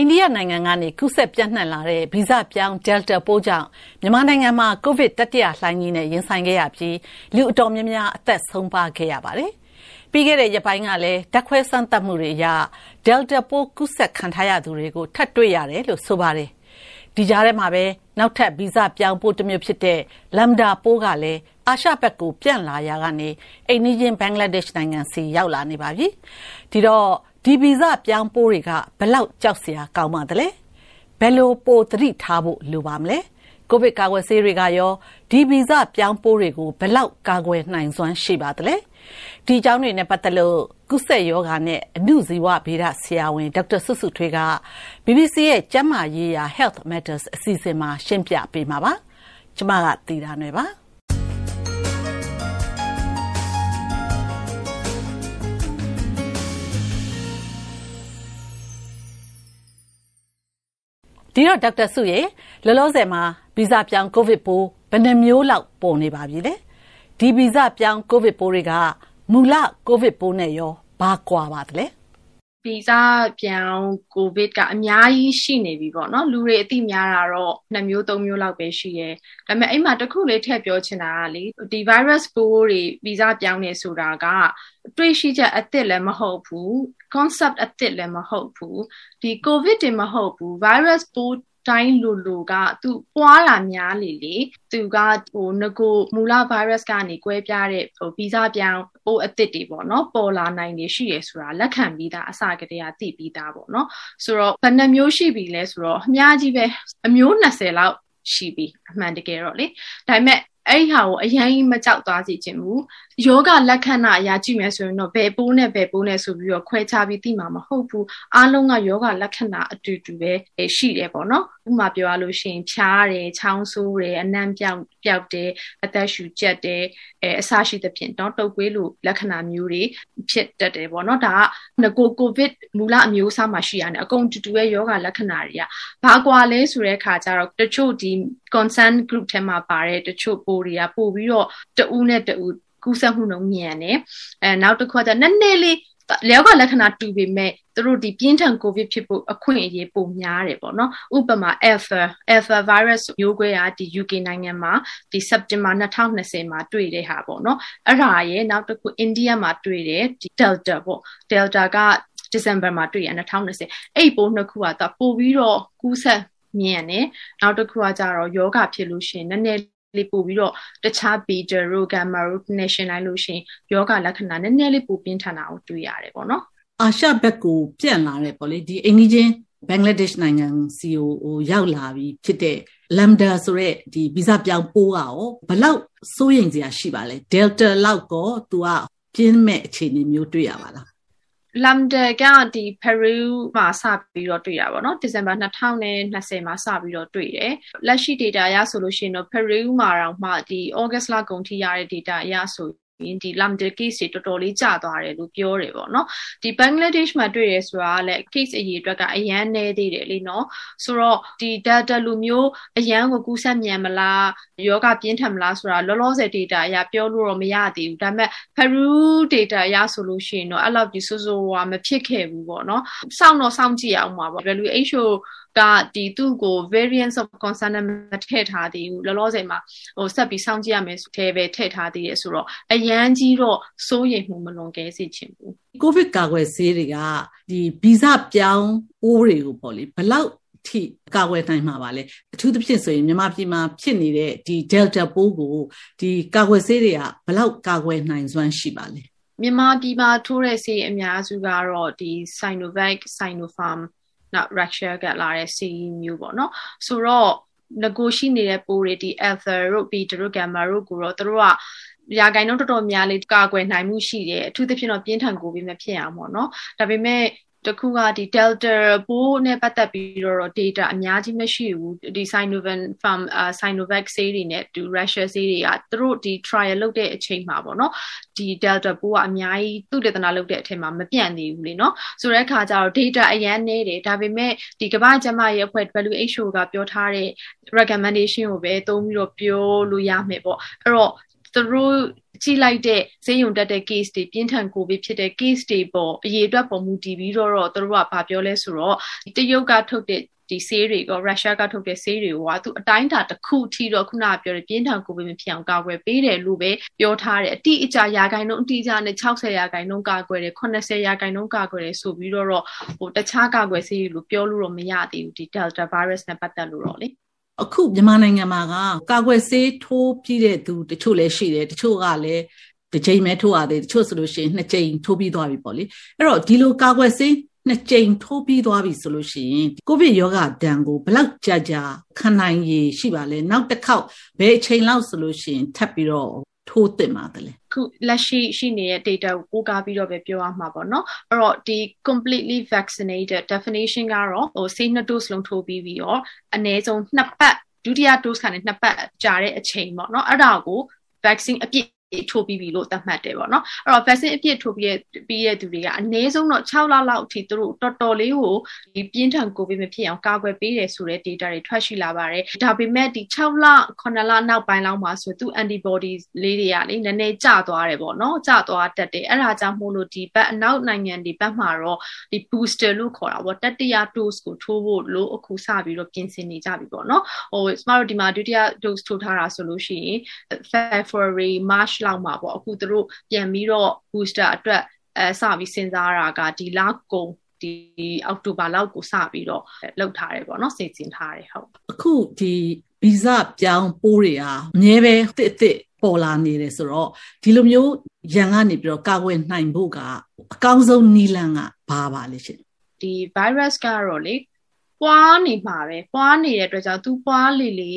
အိန္ဒိယနိုင်ငံကနေကူးစက်ပျံ့နှံ့လာတဲ့ဗီဇပြောင်း Delta ပိုးကြောင့်မြန်မာနိုင်ငံမှာ ကိုဗစ်တတိယလှိုင်းကြီးနဲ့ရင်ဆိုင်ခဲ့ရပြီးလူအတော်များများအသက်ဆုံးပါးခဲ့ရပါတယ်။ပြီးခဲ့တဲ့ရက်ပိုင်းကလည်းဓာတ်ခွဲစမ်းသပ်မှုတွေအရ Delta ပိုးကူးစက်ခံထားရသူတွေကိုထပ်တွေ့ရတယ်လို့ဆိုပါတယ်။ဒီကြားထဲမှာပဲနောက်ထပ်ဗီဇပြောင်းပိုးတစ်မျိုးဖြစ်တဲ့ Lambda ပိုးကလည်းအာရှဘက်ကိုပြန့်လာရာကနေအိမ်နီးချင်းဘင်္ဂလားဒေ့ရှ်နိုင်ငံဆီရောက်လာနေပါပြီ။ဒီတော့ ဒီဗီဇပြောင်းပိုးတွေကဘလောက်ကြောက်စရာကောင်းပါသလဲဘယ်လိုပိုသတိထားဖို့လိုပါမလဲကိုဗစ်ကာကွယ်ဆေးတွေကရောဒီဗီဇပြောင်းပိုးတွေကိုဘလောက်ကာကွယ်နိုင်စွမ်းရှိပါသလဲဒီအကြောင်းတွေနဲ့ပတ်သက်လို့ကုဆက်ယောဂါနဲ့အမှုဇီဝဗေဒဆရာဝန်ဒေါက်တာဆွဆွထွေးက BBC ရဲ့ကျန်းမာရေးရာ Health Matters အစီအစဉ်မှာရှင်းပြပေးမှာပါကျမကတီတာနယ်ပါ ဒီတော့ဒေါက်တာစုရေလောလောဆယ်မှာဗီဇပြောင်းကိုဗစ်ပိုးဘယ်နှမျိုးလောက်ပေါ်နေပါပြီလဲဒီဗီဇပြောင်းကိုဗစ်ပိုးတွေကမူလကိုဗစ်ပိုးနဲ့ရောဘာကွာပါသလဲ ဗီဇပြောင်းကိုဗစ်ကအများကြီးရှိနေပြီပေါ့နော်လူတွေအသိများတာတော့နှစ်မျိုးသုံးမျိုးလောက်ပဲရှိရဲဒါပေမဲ့အဲ့မှာတစ်ခုလေးထည့်ပြောချင်တာကလေဒီ virus ပိုးတွေဗီဇပြောင်းနေဆိုတာကတွေ့ရှိချက်အသစ်လည်းမဟုတ်ဘူး concept အသစ်လည်းမဟုတ်ဘူးဒီ covid တွေမဟုတ်ဘူး virus ပိုး တိုင်းလိုလိုကသူပွားတာများလေလေသူကဟိုငကိုမူလ virus ကနေကွဲပြားတဲ့ဟိုဗီဇပြောင်းပိုးအသစ်တွေပေါ့နော်ပေါ်လာနိုင်နေရှိရဆိုတာလက်ခံပြီးသားအစကတည်းကသိပြီးသားပေါ့နော်ဆိုတော့ဘယ်နှမျိုးရှိပြီလဲဆိုတော့အများကြီးပဲအမျိုး20လောက်ရှိပြီအမှန်တကယ်တော့လေဒါပေမဲ့ အဲ့ဒီဟာကိုအရင်မကြောက်သွားစေချင်ဘူးယောဂလက္ခဏာအရာကြည့်မယ်ဆိုရင်တော့ဘယ်ပိုးနဲ့ဘယ်ပိုးနဲ့ဆိုပြီးတော့ခွဲခြားပြီးသိမှာမဟုတ်ဘူးအားလုံးကယောဂလက္ခဏာအတူတူပဲရှိတယ်ပေါ့နော်ဥပမာပြောရလို့ရှိရင်ဖြားတယ်ချောင်းဆိုးတယ်အနံ့ပြောက်ပြောက်တယ်အသက်ရှူကျက်တယ်အဲအဆရှိသဖြင့်တော့တုပ်ကွေးလိုလက္ခဏာမျိုးတွေဖြစ်တတ်တယ်ပေါ့နော်ဒါကငကိုကိုဗစ်မူလအမျိုးအစားမှာရှိရတယ်အကုန်တူတူရဲ့ယောဂလက္ခဏာတွေကဘာကွာလဲဆိုတဲ့အခါကျတော့တချို့ဒီ concern group ထဲမှာပါတဲ့တချို့ပိုးတွေကပို့ပြီးတော့တဦးနဲ့တဦးကူးစက်မှုနှုန်းမြန်တယ်အဲနောက်တစ်ခါကျနည်းနည်းလေး လျောက်ကလက္ခဏာတူပေမဲ့သူတို့ဒီပြင်းထန်ကိုဗစ်ဖြစ်ဖို့အခွင့်အရေးပိုများတယ်ပေါ့နော်ဥပမာ alpha alpha virus မျိုးကွဲကဒီ UK နိုင်ငံမှာဒီ September 2020မှာတွေ့တဲ့ဟာပေါ့နော်အဲ့ဒါရဲ့နောက်တစ်ခု India မှာတွေ့တယ်ဒီ Delta ပေါ့ Delta က December မှာတွေ့ရ2020အဲ့ပိုးနှစ်ခုကပို့ပြီးတော့ကူးစက်မြန်တယ်နောက်တစ်ခုကကြတော့ယောဂဖြစ်လို့ရှိရင်နည်းနည်း လေးပို့ပြီးတော့တခြား beta တို့ gamma တို့နဲ့ရှင်လိုက်လို့ရှင်ယောဂလက္ခဏာနည်းနည်းလေးပိုပြင်းထန်တာကိုတွေ့ရတယ်ပေါ့နော်အာရှဘက်ကိုပြန့်လာတယ်ပေါ့လေဒီအင်္ဂလိပ်ချင်းဘင်္ဂလားဒေ့ရှ်နိုင်ငံစီကိုရောက်လာပြီးဖြစ်တဲ့ lambda ဆိုတဲ့ဒီဗီဇပြောင်းပိုးကရောဘလောက်စိုးရိမ်စရာရှိပါလဲ delta လောက်ကော तू ကပြင်းမဲ့အခြေအနေမျိုးတွေ့ရပါလား လမ်ဒကဒီ Peru မှာစပြီးတော့တွေ့တာပေါ့နော်ဒီဇင်ဘာ2020မှာစပြီးတော့တွေ့တယ်လက်ရှိ data အရဆိုလို့ရှိရင်တော့ Peru မှာတော့မှဒီ August လကုန်ထိရတဲ့ data အရဆို ရင်ဒီ lambda case တွေတော်တော်လေးကျသွားတယ်လို့ပြောတယ်ပေါ့နော်ဒီ Bangladesh မှာတွေ့ရဆိုတာကလည်း case အရေအတွက်ကအရန်နေသေးတယ်လေနော်ဆိုတော့ဒီ data လူမျိုးအရန်ကိုကူးစက်မြန်မလားယောဂပြင်းထန်မလားဆိုတာလောလောဆယ် data အရပြောလို့တော့မရသေးဘူးဒါပေမဲ့ Peru data အရဆိုလို့ရှိရင်တော့အဲ့လောက်ဒီဆိုးဆိုးဝါမဖြစ်ခဲ့ဘူးပေါ့နော်စောင့်တော့စောင့်ကြည့်အောင်ပါပေါ့ WHO ကဒီသူ့ကို variants of concern မထည့်ထားသေးဘူးလောလောဆယ်မှာဟိုဆက်ပြီးစောင့်ကြည့်ရမယ်ဆိုတဲ့ပဲထည့်ထားသေးတယ်ဆိုတော့အရန်ကြီးတော့စိုးရိမ်မှုမလွန်ကဲစေချင်ဘူးကိုဗစ်ကာကွယ်ဆေးတွေကဒီဗီဇပြောင်းအိုးတွေကိုပေါ့လေဘလောက်ထိကာကွယ်နိုင်မှာပါလဲအထူးသဖြင့်ဆိုရင်မြန်မာပြည်မှာဖြစ်နေတဲ့ဒီ Delta ပိုးကိုဒီကာကွယ်ဆေးတွေကဘလောက်ကာကွယ်နိုင်စွမ်းရှိပါလဲမြန်မာပြည်မှာထိုးတဲ့ဆေးအများစုကတော့ဒီ Sinovac, Sinopharm နောက် Russia ကလာတဲ့ CE မျိုးပေါ့နော်ဆိုတော့ငကိုရှိနေတဲ့ပိုးတွေဒီ alpha တို့ beta တို့ gamma တို့ကိုတော့တို့ကရာဂိုင်နှုန်းတော်တော်များလေးကာကွယ်နိုင်မှုရှိတယ်အထူးသဖြင့်တော့ပြင်းထန်ကိုပြီးမဖြစ်အောင်ပေါ့နော်ဒါပေမဲ့ တခုကဒီ delta ပိုးနဲ့ပတ်သက်ပြီးတော့ data အများကြီးမရှိဘူးဒီ Sinovac from uh, Sinovac ဆေးတွေနဲ့ဒီ Russia ဆေးတွေကသူတို့ဒီ trial လုပ်တဲ့အချိန်မှာပေါ့နော်ဒီ delta ပိုးကအများကြီးသူတည်တနာလုပ်တဲ့အထက်မှာမပြန့်သေးဘူးလေနော်ဆိုတဲ့အခါကျတော့ data အရန်နေတယ်ဒါပေမဲ့ဒီကမ္ဘာ့ကျန်းမာရေးအဖွဲ့ WHO ကပြောထားတဲ့ recommendation ကိုပဲသုံးပြီးတော့ပြောလို့ရမယ်ပေါ့အဲ့တော့သူတို့ ကြည့်လိုက်တဲ့ဈေးရုံတက်တဲ့ case တွေပြင်းထန်ကိုဗစ်ဖြစ်တဲ့ case တွေပေါ်အရေးအတွက်ပေါ်မူတည်ပြီးတော့တော့တို့ကဘာပြောလဲဆိုတော့တရုတ်ကထုတ်တဲ့ဒီဆေးတွေကရုရှားကထုတ်တဲ့ဆေးတွေကသူအတိုင်းတာတစ်ခုထိတော့ခုနကပြောတဲ့ပြင်းထန်ကိုဗစ်မဖြစ်အောင်ကာကွယ်ပေးတယ်လို့ပဲပြောထားတယ်အတိအကျရာခိုင်နှုန်းအတိအကျနဲ့60ရာခိုင်နှုန်းကာကွယ်တယ်80ရာခိုင်နှုန်းကာကွယ်တယ်ဆိုပြီးတော့ဟိုတခြားကာကွယ်ဆေးလို့ပြောလို့တော့မရသေးဘူးဒီ Delta virus နဲ့ပတ်သက်လို့တော့လေ အခုမြန်မာနိုင်ငံမှာကကာကွယ်ဆေးထိုးပြီးတဲ့သူတချို့လည်းရှိတယ်တချို့ကလည်းတစ်ချိန်ပဲထိုးရသေးတချို့ဆိုလို့ရှိရင်နှစ်ချိန်ထိုးပြီးသွားပြီပေါ့လေအဲ့တော့ဒီလိုကာကွယ်ဆေးနှစ်ကြိမ်ထိုးပြီးသွားပြီဆိုလို့ရှိရင်ကိုဗစ်ရောဂါဒဏ်ကိုဘလောက်ကြာကြာခံနိုင်ရည်ရှိပါလဲနောက်တစ်ခေါက်ဘယ်အချိန်လောက်ဆိုလို့ရှိရင်ထပ်ပြီးတော့ ထိုးတင်ပါတယ်လေခုလက်ရှိရှိနေတဲ့ data ကိုကိုးကားပြီးတော့ပဲပြောရမှာပေါ့နော်အဲ့တော့ဒီ completely vaccinated definition ကတော့ဟိုဆေးနှစ် dose လုံးထိုးပြီးပြီးတော့အနည်းဆုံးနှစ်ပတ်ဒုတိယ dose ကနေနှစ်ပတ်ကြာတဲ့အချိန်ပေါ့နော်အဲ့ဒါကို vaccine အပြည့် ထိုးပြီးပြီလို့သတ်မှတ်တယ်ပေါ့နော်အဲ့တော့ vaccine အပြည့်ထိုးပြီးပြီးတဲ့သူတွေကအနည်းဆုံးတော့6လလောက်အထိသူတို့တော်တော်လေးကိုဒီပြင်းထန်ကိုဗစ်မဖြစ်အောင်ကာကွယ်ပေးတယ်ဆိုတဲ့ data တွေထွက်ရှိလာပါတယ်ဒါပေမဲ့ဒီ6လ9လနောက်ပိုင်းလောက်မှာဆိုသူ antibodies လေးတွေကလေနည်းနည်းကျသွားတယ်ပေါ့နော်ကျသွားတတ်တယ်အဲ့ဒါကြောင့်မို့လို့ဒီဘက်အနောက်နိုင်ငံတွေဘက်မှာတော့ဒီ booster လို့ခေါ်တာပေါ့တတိယ dose ကိုထိုးဖို့လို့အခုစပြီးတော့ပြင်ဆင်နေကြပြီပေါ့နော်ဟိုကျမတို့ဒီမှာဒုတိယ dose ထိုးထားတာဆိုလို့ရှိရင် February March လောက်မှာပေါ့အခုသူတို့ပြန်ပြီးတော့ booster အတွက်အဲစပြီးစဉ်းစားတာကဒီလကုန်ဒီအောက်တိုဘာလောက်ကိုစပြီးတော့လောက်ထားတယ်ပေါ့နော်စီစဉ်ထားတယ်ဟုတ်အခုဒီဗီဇပြောင်းပိုးတွေဟာအမြဲပဲတစ်တစ်ပေါ်လာနေတယ်ဆိုတော့ဒီလိုမျိုးရန်ကနေပြီးတော့ကာကွယ်နိုင်ဖို့ကအကောင်းဆုံးနီလန်ကဘာပါလဲရှင်ဒီ virus ကတော့လေပွားနေမှာပဲပွားနေတဲ့အတွက်ကြောင့်သူပွားလေလေ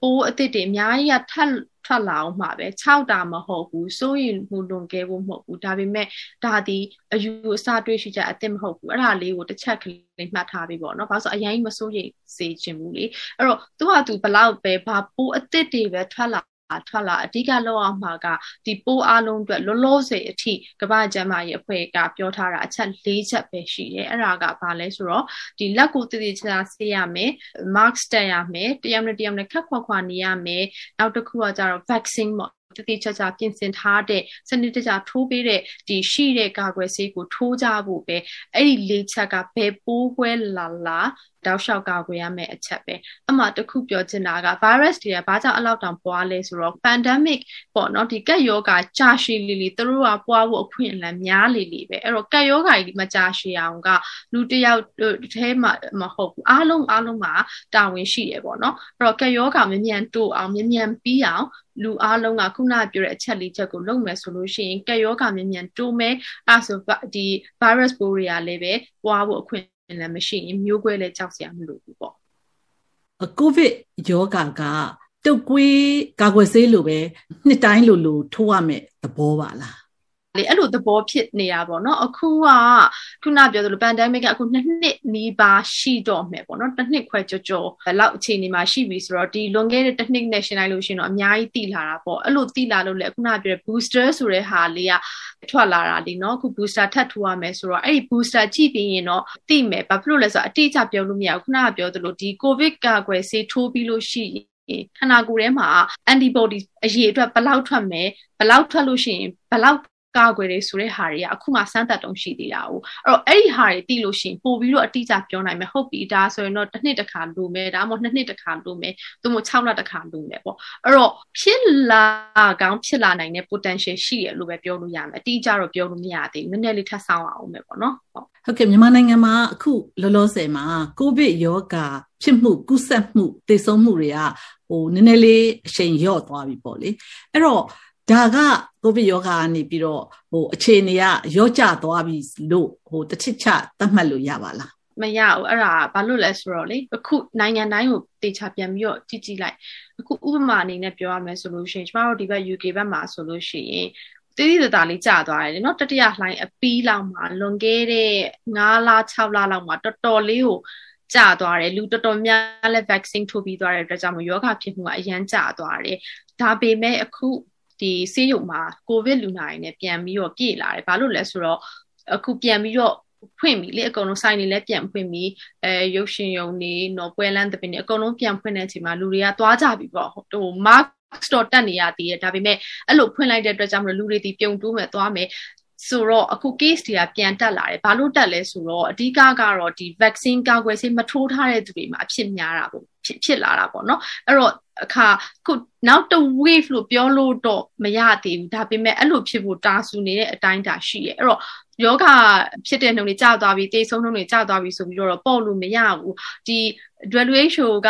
ပိုးအသစ်တွေအများကြီးကထပ်ထွက်လာအောင်မှာပဲ6တာမဟုတ်ဘူးစိုးရင်မှုလွန်ကဲဖို့မဟုတ်ဘူးဒါပေမဲ့ဒါဒီအယူအဆတွေးရှိချက်အစ်စ်မဟုတ်ဘူးအဲ့ဒါလေးကိုတစ်ချက်ကလေးမှတ်ထားပြီးပေါ့နော်ဘာလို့ဆိုအရင်မစိုးရိမ်စေချင်ဘူးလေအဲ့တော့သူကသူဘလောက်ပဲဘာပိုးအစ်စ်တွေပဲထွက်လာ ထွက်လာအဓိကလောက်အောင်မှာကဒီပိုးအားလုံးအတွက်လောလောဆယ်အထိကမ္ဘာ့ကျန်းမာရေးအဖွဲ့ကပြောထားတာအချက်၄ချက်ပဲရှိတယ်အဲ့ဒါကဘာလဲဆိုတော့ဒီလက်ကိုတည်တည်ချာဆေးရမယ် mask တက်ရမယ်တယောက်နဲ့တယောက်နဲ့ခက်ခွာခွာနေရမယ်နောက်တစ်ခုကကျတော့ vaccine ပေါ့တတိချာချာပြင်ဆင်ထားတဲ့စနစ်တကျထိုးပေးတဲ့ဒီရှိတဲ့ကာကွယ်ဆေးကိုထိုးကြဖို့ပဲအဲ့ဒီလေးချက်ကဘယ်ပိုးခွဲလာလာ တောက်လျှောက်ကာကွယ်ရမယ့်အချက်ပဲအမှတခုပြောချင်တာက virus တွေကဘာကြောင့်အလောက်တောင်ပွားလဲဆိုတော့ pandemic ပေါ့နော်ဒီကက်ယောဂါကြာရှည်လီလီသူတို့ကပွားဖို့အခွင့်အလမ်းများလီလီပဲအဲ့တော့ကက်ယောဂါကြီးမကြာရှည်အောင်ကလူတယောက်ထဲမှာမဟုတ်ဘူးအားလုံးအားလုံးမှာတာဝန်ရှိတယ်ပေါ့နော်အဲ့တော့ကက်ယောဂါမြ мян တိုးအောင်မြ мян ပြီးအောင်လူအားလုံးကခုနပြောတဲ့အချက်လေးချက်ကိုလုပ်မယ်ဆိုလို့ရှိရင်ကက်ယောဂါမြ мян တိုးမယ်အဲ့ဆိုဒီ virus ပိုးတွေကလည်းပဲပွားဖို့အခွင့် လည်းမရှိရင်မျိုးကွဲလည်းကြောက်စရာမလိုဘူးပေါ့ကိုဗစ်ယောဂါကတုတ်ကွေးကာကွယ်ဆေးလိုပဲနှစ်တိုင်းလိုလိုထိုးရမယ်သဘောပါလား လေအဲ့လိုသဘောဖြစ်နေတာပေါ့နော်အခုကခုနပြောသလို pandemic ကအခုနှစ်နှစ်နီးပါးရှိတော့မယ်ပေါ့နော်တစ်နှစ်ခွဲကြော်ကြော်လောက်အခြေအနေမှာရှိပြီဆိုတော့ဒီလွန်ခဲ့တဲ့တစ်နှစ်နဲ့ရှင်းလိုက်လို့ရှိရင်တော့အများကြီးတိလာတာပေါ့အဲ့လိုတိလာလို့လေခုနပြောတဲ့ booster ဆိုတဲ့ဟာလေးကထွက်လာတာလीเนาะအခု booster ထပ်ထိုးရမယ်ဆိုတော့အဲ့ဒီ booster ကြည့်ပြီးရင်တော့သိမယ်ဘာဖြစ်လို့လဲဆိုတော့အတိအကျပြောလို့မရဘူးခုနကပြောသလိုဒီ covid ကာကွယ်ဆေးထိုးပြီးလို့ရှိရင်ခန္ဓာကိုယ်ထဲမှာ antibody အရေးအတွက်ဘယ်လောက်ထွက်မယ်ဘယ်လောက်ထွက်လို့ရှိရင်ဘယ်လောက် ကာကွယ်တယ်ဆိုတဲ့ဟာတွေကအခုမှစမ်းသပ်တုံးရှိသေးတာ哦အဲ့တော့အဲ့ဒီဟာတွေသိလို့ရှိရင်ပို့ပြီးတော့အတိအကျပြောနိုင်မယ်ဟုတ်ပြီဒါဆိုရင်တော့တစ်နှစ်တစ်ခါလိုမယ်ဒါမှမဟုတ်နှစ်နှစ်တစ်ခါလိုမယ်သို့မဟုတ်6လတစ်ခါလိုမယ်ပေါ့အဲ့တော့ဖြစ်လာကောင်းဖြစ်လာနိုင်တဲ့ potential ရှိရလို့ပဲပြောလို့ရမယ်အတိအကျတော့ပြောလို့မရသေးဘူးနည်းနည်းလေးထပ်ဆောင်အောင်မယ်ပေါ့နော်ဟုတ်ဟုတ်ကဲ့မြန်မာနိုင်ငံမှာအခုလောလောဆယ်မှာကိုဗစ်ရောဂါဖြစ်မှုကူးစက်မှုသေဆုံးမှုတွေကဟိုနည်းနည်းလေးအရှိန်လျော့သွားပြီပေါ့လေအဲ့တော့ ဒါကကိုဗစ်ရောဂါကနေပြီးတော့ဟိုအခြေအနေကရောကျသွားပြီလို့ဟိုတစ်ချစ်ချသတ်မှတ်လို့ရပါလားမရဘူးအဲ့ဒါဘာလို့လဲဆိုတော့လေအခုနိုင်ငံတိုင်းကိုတေချာပြန်ပြီးတော့ကြည့်ကြည့်လိုက်အခုဥပမာအနေနဲ့ပြောရမယ်ဆိုလို့ရှိရင်ကျမတို့ဒီဘက် UK ဘက်မှာဆိုလို့ရှိရင်တိတိတသားလေးကြာသွားတယ်เนาะတတိယလှိုင်းအပီးလောက်မှာလွန်ခဲ့တဲ့9လ6လလောက်မှာတော်တော်လေးကိုကြာသွားတယ်လူတော်တော်များလည်း vaccine ထိုးပြီးသွားတဲ့အတွက်ကြောင့်မို့ယောဂဖြစ်မှုကအရန်ကြာသွားတယ်ဒါပေမဲ့အခု ဒီဆေးရုံမှာကိုဗစ်လူနာတွေနဲ့ပြန်ပြီးတော့ပြည့်လာတယ်ဘာလို့လဲဆိုတော့အခုပြန်ပြီးတော့ဖွင့်ပြီလေအကုန်လုံးဆိုင်တွေလည်းပြန်ဖွင့်ပြီအဲရုပ်ရှင်ရုံတွေနော်ပွဲလန်းတပင်းတွေအကုန်လုံးပြန်ဖွင့်တဲ့အချိန်မှာလူတွေကသွားကြပြီပေါ့ဟို mark store တက်နေရသေးတယ်ဒါပေမဲ့အဲ့လိုဖွင့်လိုက်တဲ့အတွက်ကြောင့်မလို့လူတွေဒီပြုံတိုးမဲ့သွားမယ် ဆိုတော့အခု case တွေကပြန်တက်လာတယ်ဘာလို့တက်လဲဆိုတော့အဓိကကတော့ဒီ vaccine ကာကွယ်ဆေးမထိုးထားတဲ့သူတွေမှာအဖြစ်များတာပေါ့ဖြစ်ဖြစ်လာတာပေါ့နော်အဲ့တော့အခါခုနောက်တ wave လို့ပြောလို့တော့မရသေးဘူးဒါပေမဲ့အဲ့လိုဖြစ်ဖို့တာဆူနေတဲ့အတိုင်းတာရှိရဲ့အဲ့တော့ ယောဂဖြစ်တဲ့နှုန်းတွေကျသွားပြီတေဆုံးနှုန်းတွေကျသွားပြီဆိုပြီးတော့ပေါ့လို့မရဘူးဒီ WHO က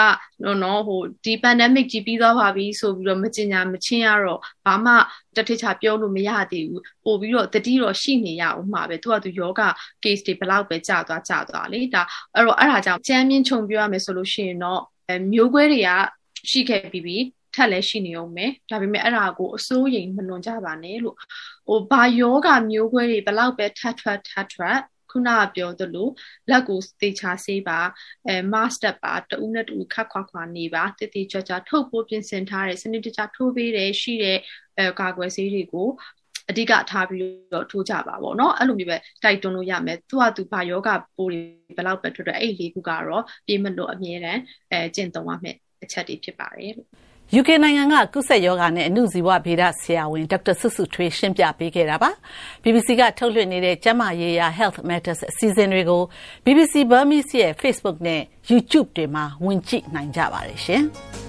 နော်ဟိုဒီ pandemic ကြီးပြီးသွားပါပြီဆိုပြီးတော့မကျင်ညာမချင်းရတော့ဘာမှတထစ်ချပြောလို့မရသေးဘူးပို့ပြီးတော့တတိတော့ရှိနေရအောင်မှာပဲသူကသူယောဂ case တွေဘလောက်ပဲကျသွားကျသွားလေဒါအဲ့တော့အဲ့ဒါကြောင့်ကြမ်းမြင့်ခြုံပြောရမယ်ဆိုလို့ရှိရင်တော့မျိုးကွဲတွေကရှိခဲ့ပြီးပြီ ထက်လည်းရှိနေအောင်မယ်ဒါပေမဲ့အဲ့ဒါကိုအစိုးရိမ်မလွန်ကြပါနဲ့လို့ဟိုဘာယောဂမျိုးခွဲတွေဘလောက်ပဲထပ်ထွက်ထပ်ထွက်ခုနကပြောသလိုလက်ကိုသေချာဆေးပါအဲ master ပါတူနဲ့တူခတ်ခွာခွာနေပါတည်တည်ကြွကြွထုတ်ပိုးပြင်ဆင်ထားတဲ့စနစ်တကျထိုးပေးတယ်ရှိတဲ့အဲကာကွယ်ဆေးတွေကိုအဓိကထားပြီးတော့ထိုးကြပါပေါ့နော်အဲ့လိုမျိုးပဲတိုက်တွန်းလို့ရမယ်သူကသူဘာယောဂပိုးတွေဘယ်လောက်ပဲထွက်ထွက်အဲ့လေးခုကတော့ပြေးမလို့အမြဲတမ်းအဲကျင့်သုံးရမယ်အချက်တွေဖြစ်ပါတယ်လို့ UK နိုင်ငံကကုသယောဂနဲ့အမှုဇီဝဗေဒဆရာဝန်ဒေါက်တာဆုစုထွေးရှင်းပြပေးခဲ့တာပါ BBC ကထုတ်လွှင့်နေတဲ့ကျန်းမာရေးရာ Health Matters အစီအစဉ်တွေကို BBC Burmese ရဲ့ Facebook နဲ့ YouTube တွေမှာဝင်ကြည့်နိုင်ကြပါတယ်ရှင်။